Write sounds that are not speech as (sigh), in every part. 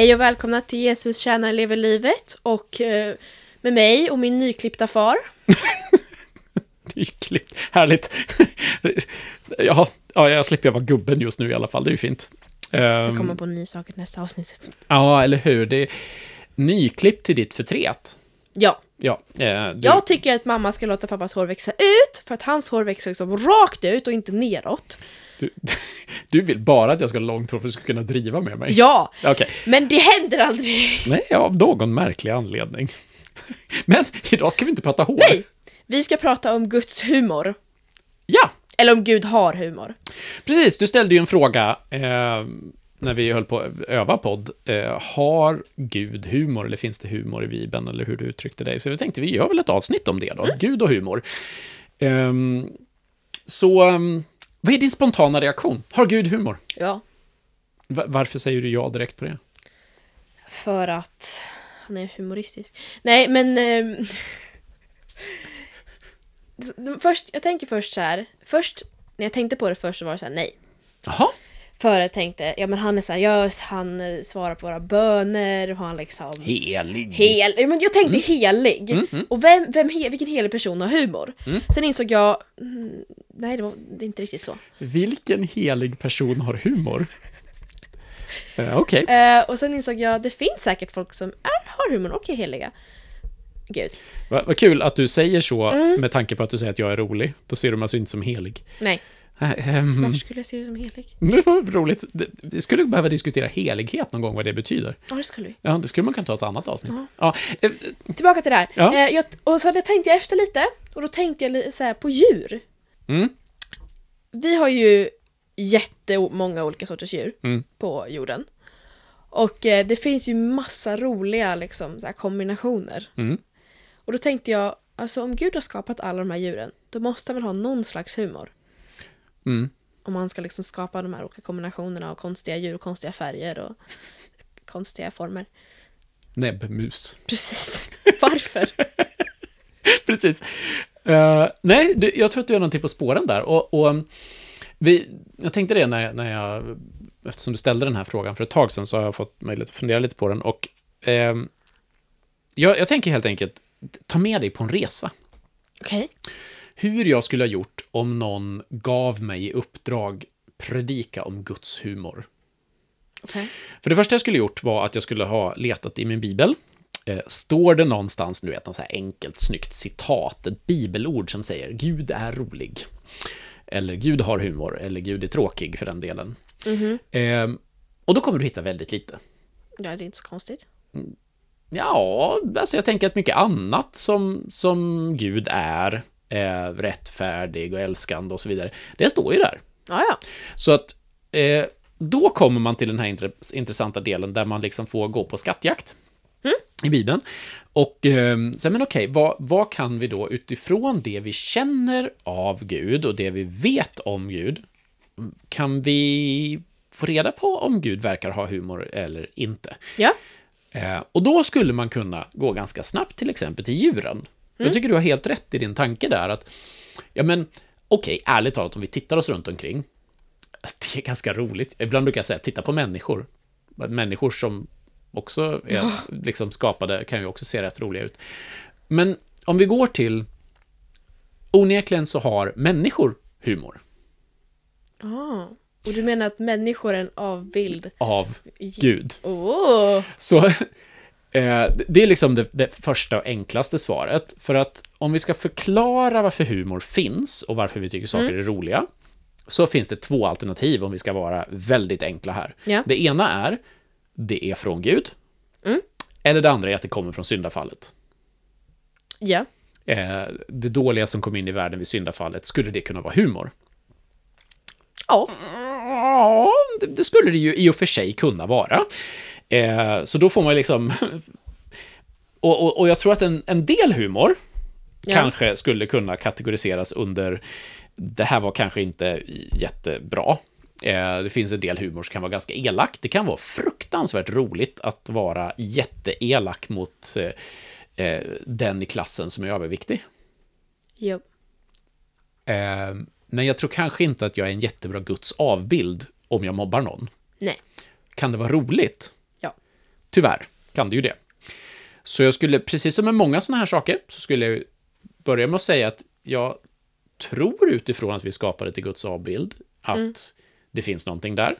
Hej och välkomna till Jesus tjänar lever livet och eh, med mig och min nyklippta far. (laughs) Nyklippt. Härligt. (laughs) ja, ja, jag slipper vara gubben just nu i alla fall. Det är ju fint. Jag Um, kommer på nya saker nästa avsnittet. ja, eller hur. Det är nyklippt till ditt förtret. Ja, Ja, eh, du, jag tycker att mamma ska låta pappas hår växa ut för att hans hår växer liksom rakt ut och inte neråt. du, (laughs) du vill bara att jag ska ha långt hår för att du ska kunna driva med mig. Ja, Okej. men det händer aldrig. Nej, av någon märklig anledning. (laughs) Men idag ska vi inte prata hår. Nej, vi ska prata om Guds humor. Ja, Eller om Gud har humor. precis. Du ställde ju en fråga eh, när vi höll på att öva podd. Eh, har Gud humor eller finns det humor i Bibeln eller hur du uttryckte dig? Så vi tänkte vi gör väl ett avsnitt om det då. Gud och humor. Ehm, så ehm, vad är din spontana reaktion? Har Gud humor? Ja, Va- varför säger du ja direkt på det? för att han är humoristisk. Nej, men... ehm, (laughs) först, jag tänker först så här. Först, när jag tänkte på det först så var det så här, nej. Jaha, För jag tänkte, ja men han är seriös, han eh, svarar på våra böner och han liksom... helig. Hel, ja, men jag tänkte helig. Mm, mm. Och vem, vem, vilken helig person har humor? Sen insåg jag, mm, nej det var det är inte riktigt så. Vilken helig person har humor? Eh, Okej. Eh, och sen insåg jag, det finns säkert folk som är, har humor och är heliga. Gud, Vad vad kul att du säger så Mm. med tanke på att du säger att jag är rolig. Då ser du mig alltså inte som helig. nej. Ehm, Varför skulle jag se det som helig? det var roligt. Vi skulle behöva diskutera helighet någon gång, vad det betyder. Ja, det skulle vi. Ja, det skulle man kunna ta ett annat avsnitt. Ja. Ja. eh, Tillbaka till det här. Ja. Eh, jag, och så hade jag efter lite, och då tänkte jag så här, på djur. Mm. Vi har ju jättemånga olika sorters djur Mm. på jorden. Och eh, det finns ju massa roliga liksom, så här, kombinationer. Mm. Och då tänkte jag, alltså om Gud har skapat alla de här djuren, då måste han väl ha någon slags humor. Mm. Om man ska liksom skapa de här olika kombinationerna av konstiga djur och konstiga färger och konstiga former. Näbbmus. Precis. Varför? (laughs) Precis. Eh, nej, du, jag tror att du är någonting på spåren där. Och, och um, vi, jag tänkte det när, jag- när jag, eftersom du ställde den här frågan för ett tag sedan, så har jag fått möjlighet att fundera lite på den. Och ehm, jag, jag tänker helt enkelt, ta med dig på en resa. Okej. Hur jag skulle ha gjort om någon gav mig i uppdrag predika om Guds humor. Okej. För det första jag skulle gjort var att jag skulle ha letat i min bibel. Eh, står det någonstans, du vet, något så här enkelt, snyggt citat, ett bibelord som säger Gud är rolig. Eller Gud har humor, eller Gud är tråkig för den delen. Mhm. Eh, och då kommer du hitta väldigt lite. Ja, det är inte så konstigt. Ja, alltså jag tänker att mycket annat som, som Gud är, eh, rättfärdig och älskande och så vidare, det står ju där. Ja, ja. Så att eh, då kommer man till den här intre- intressanta delen där man liksom får gå på skattjakt i Bibeln. Och eh, så, men okej, vad, vad kan vi då utifrån det vi känner av Gud och det vi vet om Gud, kan vi få reda på om Gud verkar ha humor eller inte? Ja. Eh, och då skulle man kunna gå ganska snabbt till exempel till djuren. Jag tycker du har helt rätt i din tanke där att, ja men, okej, ärligt talat om vi tittar oss runt omkring, det är ganska roligt. Ibland brukar jag säga, titta på människor. Människor som också är liksom skapade kan ju också se rätt roliga ut. Men om vi går till, onekligen så har människor humor Ah. Och du menar att människor är en avbild? av Gud. Åh! Så det är liksom det, det första och enklaste svaret. För att om vi ska förklara varför humor finns och varför vi tycker saker är roliga, så finns det två alternativ om vi ska vara väldigt enkla här. Ja. Det ena är, det är från Gud. Mm. Eller det andra är att det kommer från syndafallet. Ja. Eh, det dåliga som kom in i världen vid syndafallet, skulle det kunna vara humor? Ja. Ja, det skulle det ju i och för sig kunna vara. Eh, så då får man liksom... (laughs) och, och, och jag tror att en, en del humor Ja. kanske skulle kunna kategoriseras under det här var kanske inte jättebra. Eh, det finns en del humor som kan vara ganska elak. Det kan vara fruktansvärt roligt att vara jätteelak mot eh, eh, den i klassen som är överviktig. Jo. Eh, men jag tror kanske inte att jag är en jättebra Guds avbild om jag mobbar någon. Nej. Kan det vara roligt? Tyvärr kan det ju det. Så jag skulle, precis som med många sådana här saker, så skulle jag börja med att säga att jag tror utifrån att vi skapade till Guds avbild att det finns någonting där.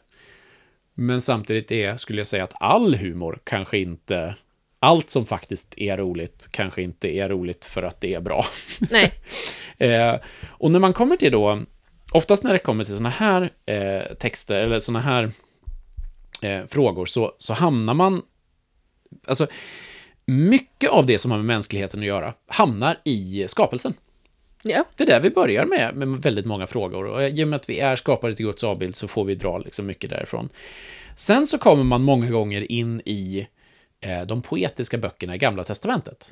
Men samtidigt är, skulle jag säga att all humor kanske inte, allt som faktiskt är roligt, kanske inte är roligt för att det är bra. Nej. (laughs) Eh, och när man kommer till då, oftast när det kommer till sådana här eh, texter, eller sådana här eh, frågor, så, så hamnar man, alltså, mycket av det som har med mänskligheten att göra hamnar i skapelsen. Ja. Det är där vi börjar med, med väldigt många frågor. Och i och med att vi är skapade till Guds avbild så får vi dra liksom mycket därifrån. Sen så kommer man många gånger in i eh, de poetiska böckerna i Gamla Testamentet.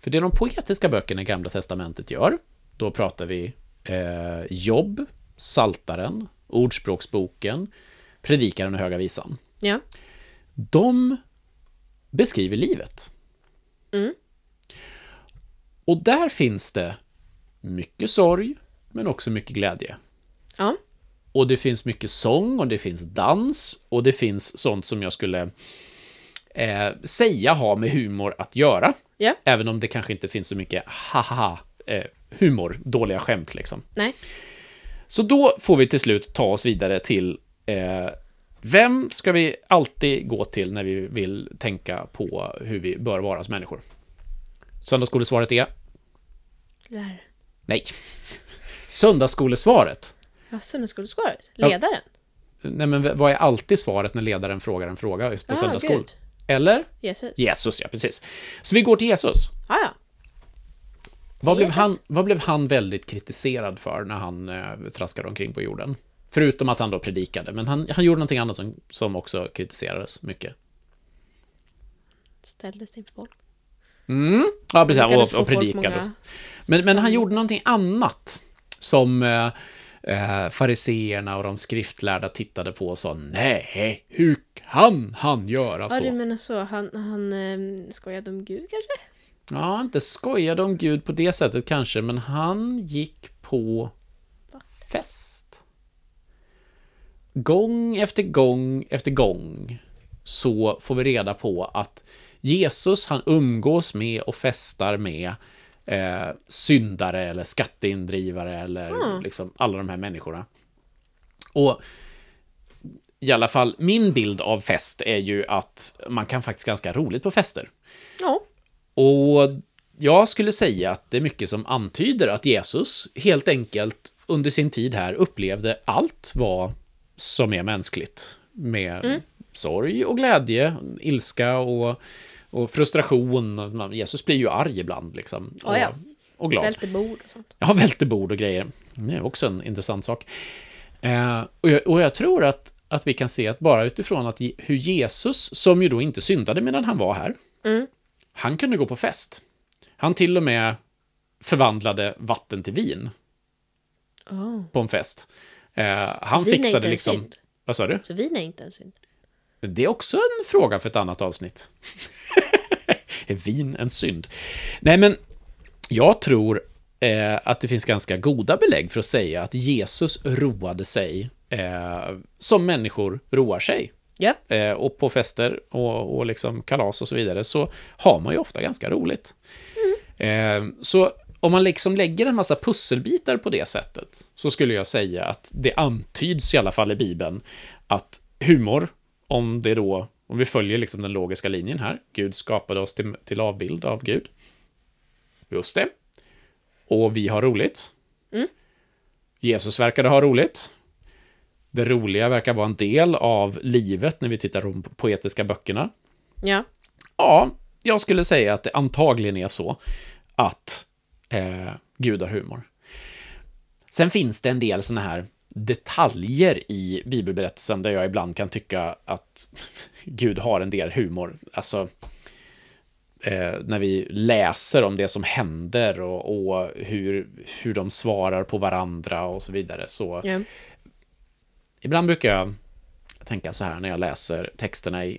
För det de poetiska böckerna i Gamla Testamentet gör, då pratar vi eh, Jobb, Saltaren, Ordspråksboken, Predikaren och Höga Visan. Ja. De beskriver livet. Mm. Och där finns det mycket sorg, men också mycket glädje. Ja. Och det finns mycket sång och det finns dans och det finns sånt som jag skulle eh, säga har med humor att göra. Ja. Även om det kanske inte finns så mycket haha eh, humor, dåliga skämt liksom. Nej. Så då får vi till slut ta oss vidare till eh, vem ska vi alltid gå till när vi vill tänka på hur vi bör vara som människor? Söndagsskolesvaret är Lärare. nej. Söndagsskolesvaret Ja, söndagsskolesvaret. Ja. Ledaren. Nej, men vad är alltid svaret när ledaren frågar en fråga på Ah, söndagsskol? Gud. Eller? Jesus. Jesus, ja, precis. Så vi går till Jesus. Ah, ja. Vad blev, han, vad blev han väldigt kritiserad för när han eh, traskade omkring på jorden? Förutom att han då predikade, men han, han gjorde någonting annat som, som också kritiserades mycket. Ställdes inför folk. Mm. Ja, precis. Lyckades Och, och predikade. många- Men, men han gjorde någonting annat som eh, eh, fariseerna och de skriftlärda tittade på och sa nej, hur kan han göra Ja, du så? menar så. Han, han eh, skojade om Gud kanske? Ja, inte skojade om Gud på det sättet kanske, men han gick på fest. Gång efter gång efter gång så får vi reda på att Jesus, han umgås med och festar med eh, syndare eller skatteindrivare eller Mm. liksom alla de här människorna. Och i alla fall, min bild av fest är ju att man kan faktiskt ganska roligt på fester. Ja. Och jag skulle säga att det är mycket som antyder att Jesus helt enkelt under sin tid här upplevde allt vad som är mänskligt. Med sorg och glädje, ilska och, och frustration. Jesus blir ju arg ibland liksom. Ja, ja. Och, och glad. Välte bord och sånt. Ja, välter bord och grejer. Det är också en intressant sak. Eh, och, jag, och jag tror att, att vi kan se att bara utifrån att hur Jesus, som ju då inte syndade medan han var här, Mm. han kunde gå på fest. Han till och med förvandlade vatten till vin Oh. på en fest. Eh, han inte fixade liksom... synd. Vad sa du? Så vin är inte en synd. Det är också en fråga för ett annat avsnitt. (laughs) är vin en synd? Nej, men jag tror eh, att det finns ganska goda belägg för att säga att Jesus roade sig eh, som människor roar sig. Ja. Eh, och på fester och, och liksom kalas och så vidare så har man ju ofta ganska roligt. Eh, så om man liksom lägger en massa pusselbitar på det sättet så skulle jag säga att det antyds i alla fall i Bibeln att humor, om det då, om vi följer liksom den logiska linjen här, Gud skapade oss till, till avbild av Gud. Just det. Och vi har roligt. Jesus verkade ha roligt. Det roliga verkar vara en del av livet när vi tittar på de poetiska böckerna. Ja. Ja, jag skulle säga att det antagligen är så att eh, Gud har humor. Sen finns det en del såna här detaljer i bibelberättelsen där jag ibland kan tycka att (laughs) Gud har en del humor. Alltså, eh, när vi läser om det som händer och, och hur, hur de svarar på varandra och så vidare. Så ja. ibland brukar jag tänka så här när jag läser texterna i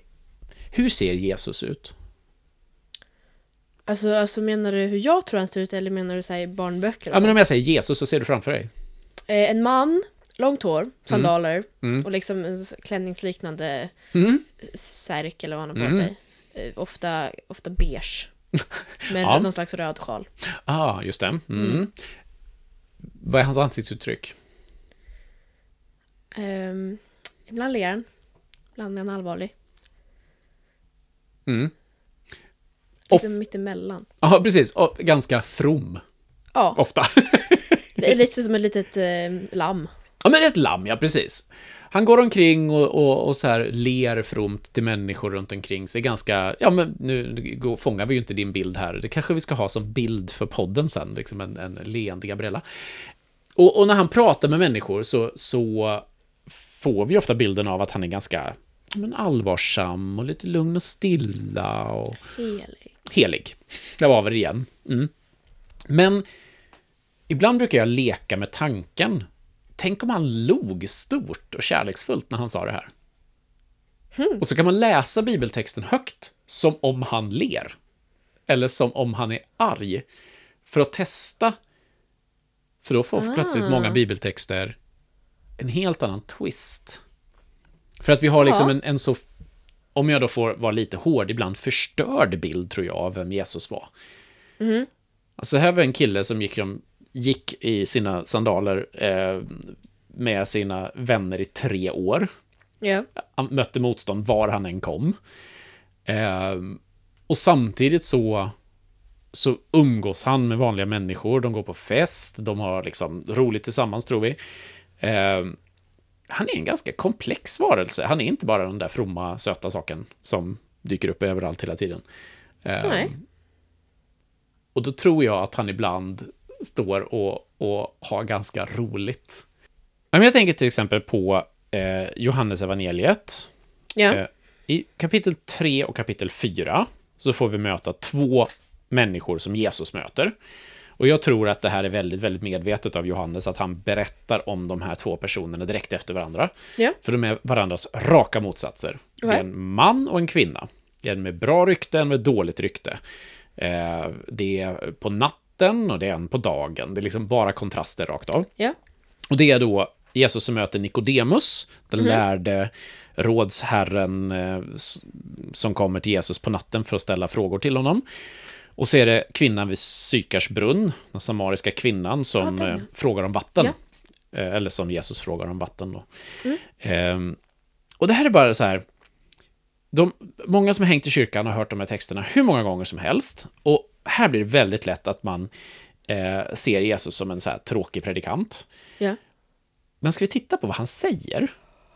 hur ser Jesus ut? Alltså, alltså menar du hur jag tror han ser ut eller menar du så här, i barnböcker? Ja, men om jag säger Jesus så ser du framför dig. eh, en man, långt hår, sandaler Mm. och liksom en s- klänningsliknande Mm. särk eller vad han har på Mm. sig. Eh, Ofta, ofta beige. (laughs) Med Ja. någon slags röd sjal. Ah, just det. Mm. Mm. Vad är hans ansiktsuttryck? Um, ibland ler han, ibland är han allvarlig. Mm. Lite mittemellan. Ja, precis. Och ganska from, Ja, ofta. det är lite som ett litet eh, lamm. Ja, men ett lamm, ja, precis. Han går omkring och, och, och så här ler fromt till människor runt omkring sig. Ganska, ja men nu fångar vi ju inte din bild här. Det kanske vi ska ha som bild för podden sen, liksom en, en leende Gabriella. Och, och när han pratar med människor så, så får vi ofta bilden av att han är ganska men allvarsam och lite lugn och stilla och Helig. helig. Där var vi det igen. Mm. Men ibland brukar jag leka med tanken. Tänk om han log stort och kärleksfullt när han sa det här. Och så kan man läsa bibeltexten högt som om han ler. Eller som om han är arg. För att testa. För då får Ah. plötsligt många bibeltexter en helt annan twist. För att vi har liksom Ja. en, en så, om jag då får vara lite hård, ibland förstörd bild tror jag av vem Jesus var. Alltså här var en kille som gick, gick i sina sandaler eh, med sina vänner i tre år. Ja. Han mötte motstånd var han än kom. Eh, och samtidigt så, så umgås han med vanliga människor. De går på fest, de har liksom roligt tillsammans tror vi. Eh, han är en ganska komplex varelse. Han är inte bara den där fromma, söta saken som dyker upp överallt hela tiden. Eh, Nej. och då tror jag att han ibland står och, och har ganska roligt. Jag tänker till exempel på eh, Johannes evangeliet. Ja. Eh, I kapitel 3 och kapitel 4 så får vi möta två människor som Jesus möter. Och jag tror att det här är väldigt, väldigt medvetet av Johannes, att han berättar om de här två personerna direkt efter varandra. Ja. För de är varandras raka motsatser. Det är en man och en kvinna. En med bra rykte, en med dåligt rykte. Eh, det är på natten och det är en på dagen. Det är liksom bara kontraster rakt av. Ja. Och det är då Jesus som möter Nikodemus, den lärde rådsherren eh, som kommer till Jesus på natten för att ställa frågor till honom. Och så är det kvinnan vid Sykars brunn, den samariska kvinnan som Ja, eh, frågar om vatten. Ja. Eh, eller som Jesus frågar om vatten då. Mm. Ehm, och det här är bara så här, de, många som har hängt i kyrkan har hört de här texterna hur många gånger som helst. Och här blir det väldigt lätt att man eh, ser Jesus som en så här tråkig predikant. Ja. Men ska vi titta på vad han säger?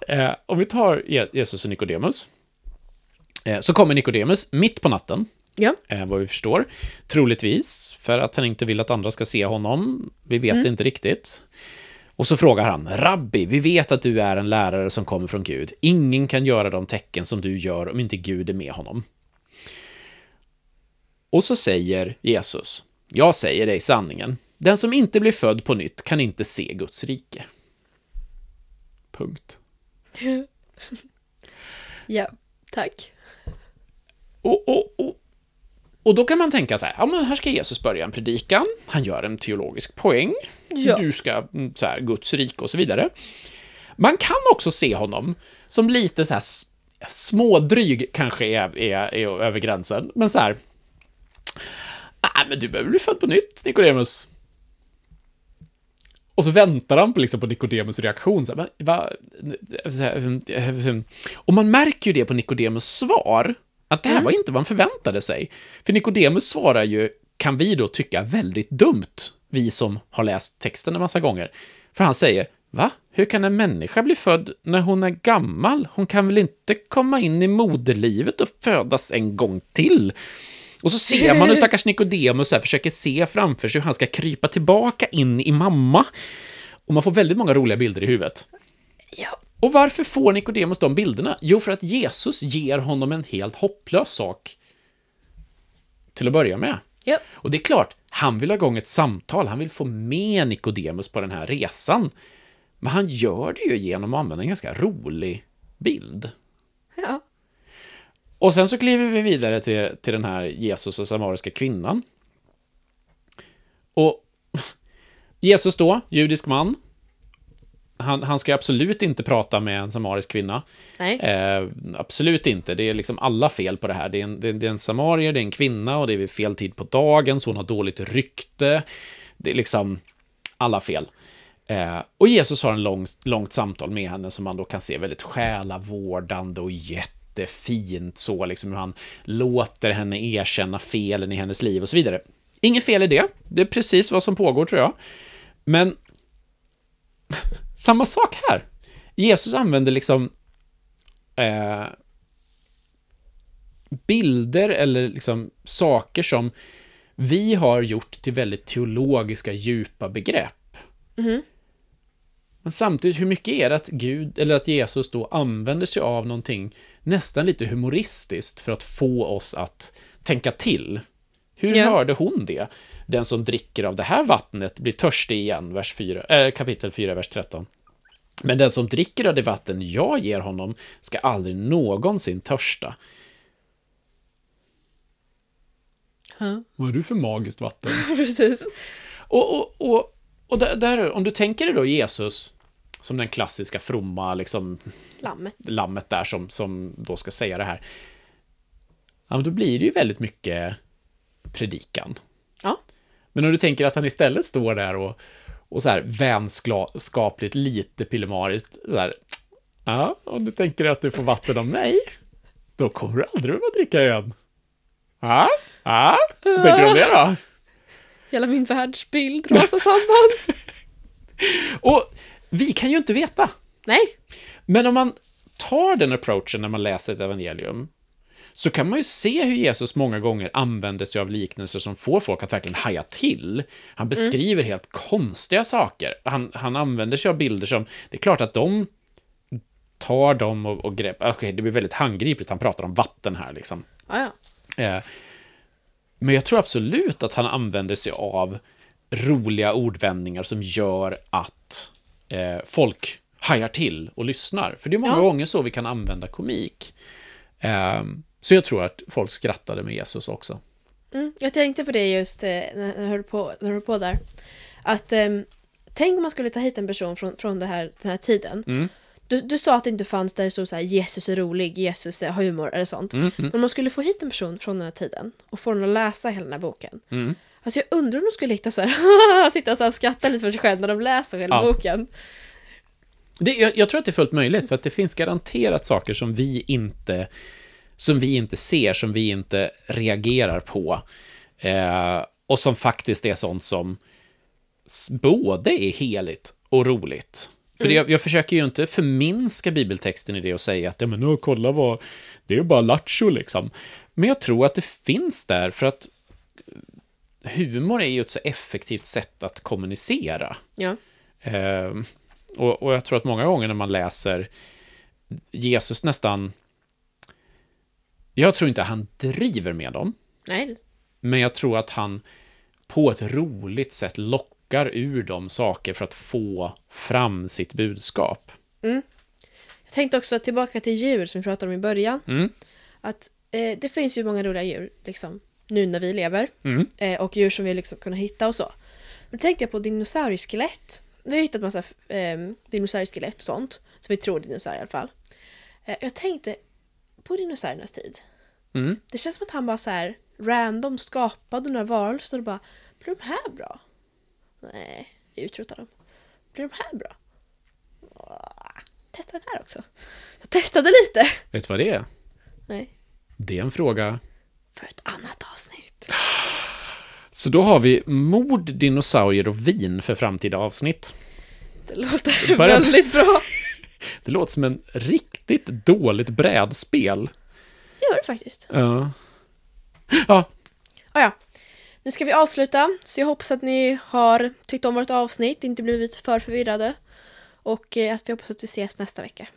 Eh, om vi tar Je- Jesus och Nikodemus. Eh, så kommer Nikodemus mitt på natten, Ja. eh, vad vi förstår. Troligtvis för att han inte vill att andra ska se honom. Vi vet inte riktigt. Och så frågar han, Rabbi, vi vet att du är en lärare som kommer från Gud. Ingen kan göra de tecken som du gör om inte Gud är med honom. Och så säger Jesus, jag säger dig sanningen. Den som inte blir född på nytt kan inte se Guds rike. Punkt. (laughs) Ja. Tack. Och, och, och, och då kan man tänka så här, ja men här ska Jesus börja en predikan, han gör en teologisk poäng, Ja. du ska, mm, så här, Guds rike och så vidare. Man kan också se honom som lite så här smådryg, kanske är, är, är över gränsen, men så här, nej men du behöver bli född på nytt, Nikodemus. Och så väntar han på, liksom, på Nikodemus reaktion. Så här, "Men va? Och man märker ju det på Nikodemus svar, att det här var inte vad han förväntade sig. För Nikodemus svarar ju, kan vi då tycka, väldigt dumt, vi som har läst texten en massa gånger. För han säger, va? Hur kan en människa bli född när hon är gammal? Hon kan väl inte komma in i moderlivet och födas en gång till? Och så ser man hur (laughs) stackars Nikodemus försöker se framför sig hur han ska krypa tillbaka in i mamma. Och man får väldigt många roliga bilder i huvudet. Ja. Och varför får Nikodemus de bilderna? Jo, för att Jesus ger honom en helt hopplös sak till att börja med. Ja. Och det är klart, han vill ha igång ett samtal, han vill få med Nikodemus på den här resan. Men han gör det ju genom att använda en ganska rolig bild. Ja. Och sen så kliver vi vidare till, till den här Jesus och samariska kvinnan. Och (laughs) Jesus då, judisk man. Han, han ska absolut inte prata med en samarisk kvinna. Eh, absolut inte. Det är liksom alla fel på det här. Det är, en, det, det är en samarier, det är en kvinna och det är vid fel tid på dagen, så hon har dåligt rykte. Det är liksom alla fel. Eh, och Jesus har en lång, långt samtal med henne som man då kan se väldigt själavårdande och jättefint så, liksom hur han låter henne erkänna felen i hennes liv och så vidare. Inget fel i det. Det är precis vad som pågår, tror jag. Men (laughs) samma sak här. Jesus använder liksom eh, bilder eller liksom saker som vi har gjort till väldigt teologiska, djupa begrepp. Mhm. Men samtidigt, hur mycket är det att Gud, eller att Jesus då använder sig av någonting nästan lite humoristiskt för att få oss att tänka till? Hur Ja. hörde hon det? Den som dricker av det här vattnet blir törstig igen, vers 4, äh, kapitel 4, vers 13. Men den som dricker av det vatten jag ger honom ska aldrig någonsin törsta. Ja. Vad är du för magiskt vatten? (laughs) Precis. Och, och, och, och där, där, om du tänker dig då Jesus som den klassiska fromma liksom, Lammet. lammet där som, som då ska säga det här. Ja, men då blir det ju väldigt mycket predikan. Ja. Men om du tänker att han istället står där och, och så här vänskapligt, lite pillemariskt, så här, ja, om du tänker att du får vatten av mig, då kommer du aldrig behöva dricka igen. Ja, ja, vad tänker du om det då? Hela min världsbild rasar samman. (laughs) Och vi kan ju inte veta. Nej. Men om man tar den approachen när man läser ett evangelium, så kan man ju se hur Jesus många gånger använder sig av liknelser som får folk att verkligen haja till. Han beskriver helt konstiga saker. Han, han använder sig av bilder som, det är klart att de tar dem och, och grepp, okej, det blir väldigt handgripligt, han pratar om vatten här liksom. Ja, ja. Eh, Men jag tror absolut att han använder sig av roliga ordvändningar som gör att eh, folk hajar till och lyssnar. För det är många Ja. gånger så vi kan använda komik. Eh, så jag tror att folk skrattade med Jesus också. Mm, jag tänkte på det just eh, när jag höll på, när jag höll på där. Att ehm, tänk om man skulle ta hit en person från, från här, den här tiden. Mm. Du, du sa att det inte fanns där det stod så här Jesus är rolig, Jesus är- har humor eller sånt. Mm, mm, Men om man skulle få hit en person från den här tiden och få den att läsa hela den här boken. mm. Alltså jag undrar om de skulle hitta så här, (laughs) sitta och så här skratta lite för sig själv när de läser hela Ja. boken. Det, jag, jag tror att det är fullt möjligt, för att det finns garanterat saker som vi inte, som vi inte ser, som vi inte reagerar på. Eh, och som faktiskt är sånt som både är heligt och roligt. För det, jag, jag försöker ju inte förminska bibeltexten i det och säga att ja, men nu, kolla vad, det är bara lattjo liksom. Men jag tror att det finns där för att humor är ju ett så effektivt sätt att kommunicera. Ja. Eh, och, och jag tror att många gånger när man läser Jesus nästan... Jag tror inte han driver med dem, Nej. men jag tror att han på ett roligt sätt lockar ur dem saker för att få fram sitt budskap. Jag tänkte också tillbaka till djur som vi pratade om i början. Mm. Att eh, det finns ju många roliga djur liksom, nu när vi lever. Mm. Eh, och djur som vi liksom kunnat hitta och så. Men då tänkte jag på dinosaurieskelett. Vi har hittat massa eh, dinosaurieskelett och sånt. Så vi tror dinosaurier i alla fall. Eh, jag tänkte på dinosauriernas tid. Mm. Det känns som att han bara så här random skapade några varelser och bara Blir de här bra? Nej, vi utrotar dem. Blir de här bra? Åh, Testa den här också. Jag testade lite. Vet du vad det är? Nej, Det är en fråga. för ett annat avsnitt. (gasps) Så då har vi mord, dinosaurier och vin för framtida avsnitt. Det låter Bara- väldigt bra. (laughs) Det låter som en riktigt dåligt brädspel. Det gör det faktiskt. Ja. Ja, Ah, ja. Nu ska vi avsluta, så jag hoppas att ni har tyckt om vårt avsnitt, inte blivit för förvirrade. Och eh, att vi hoppas att vi ses nästa vecka.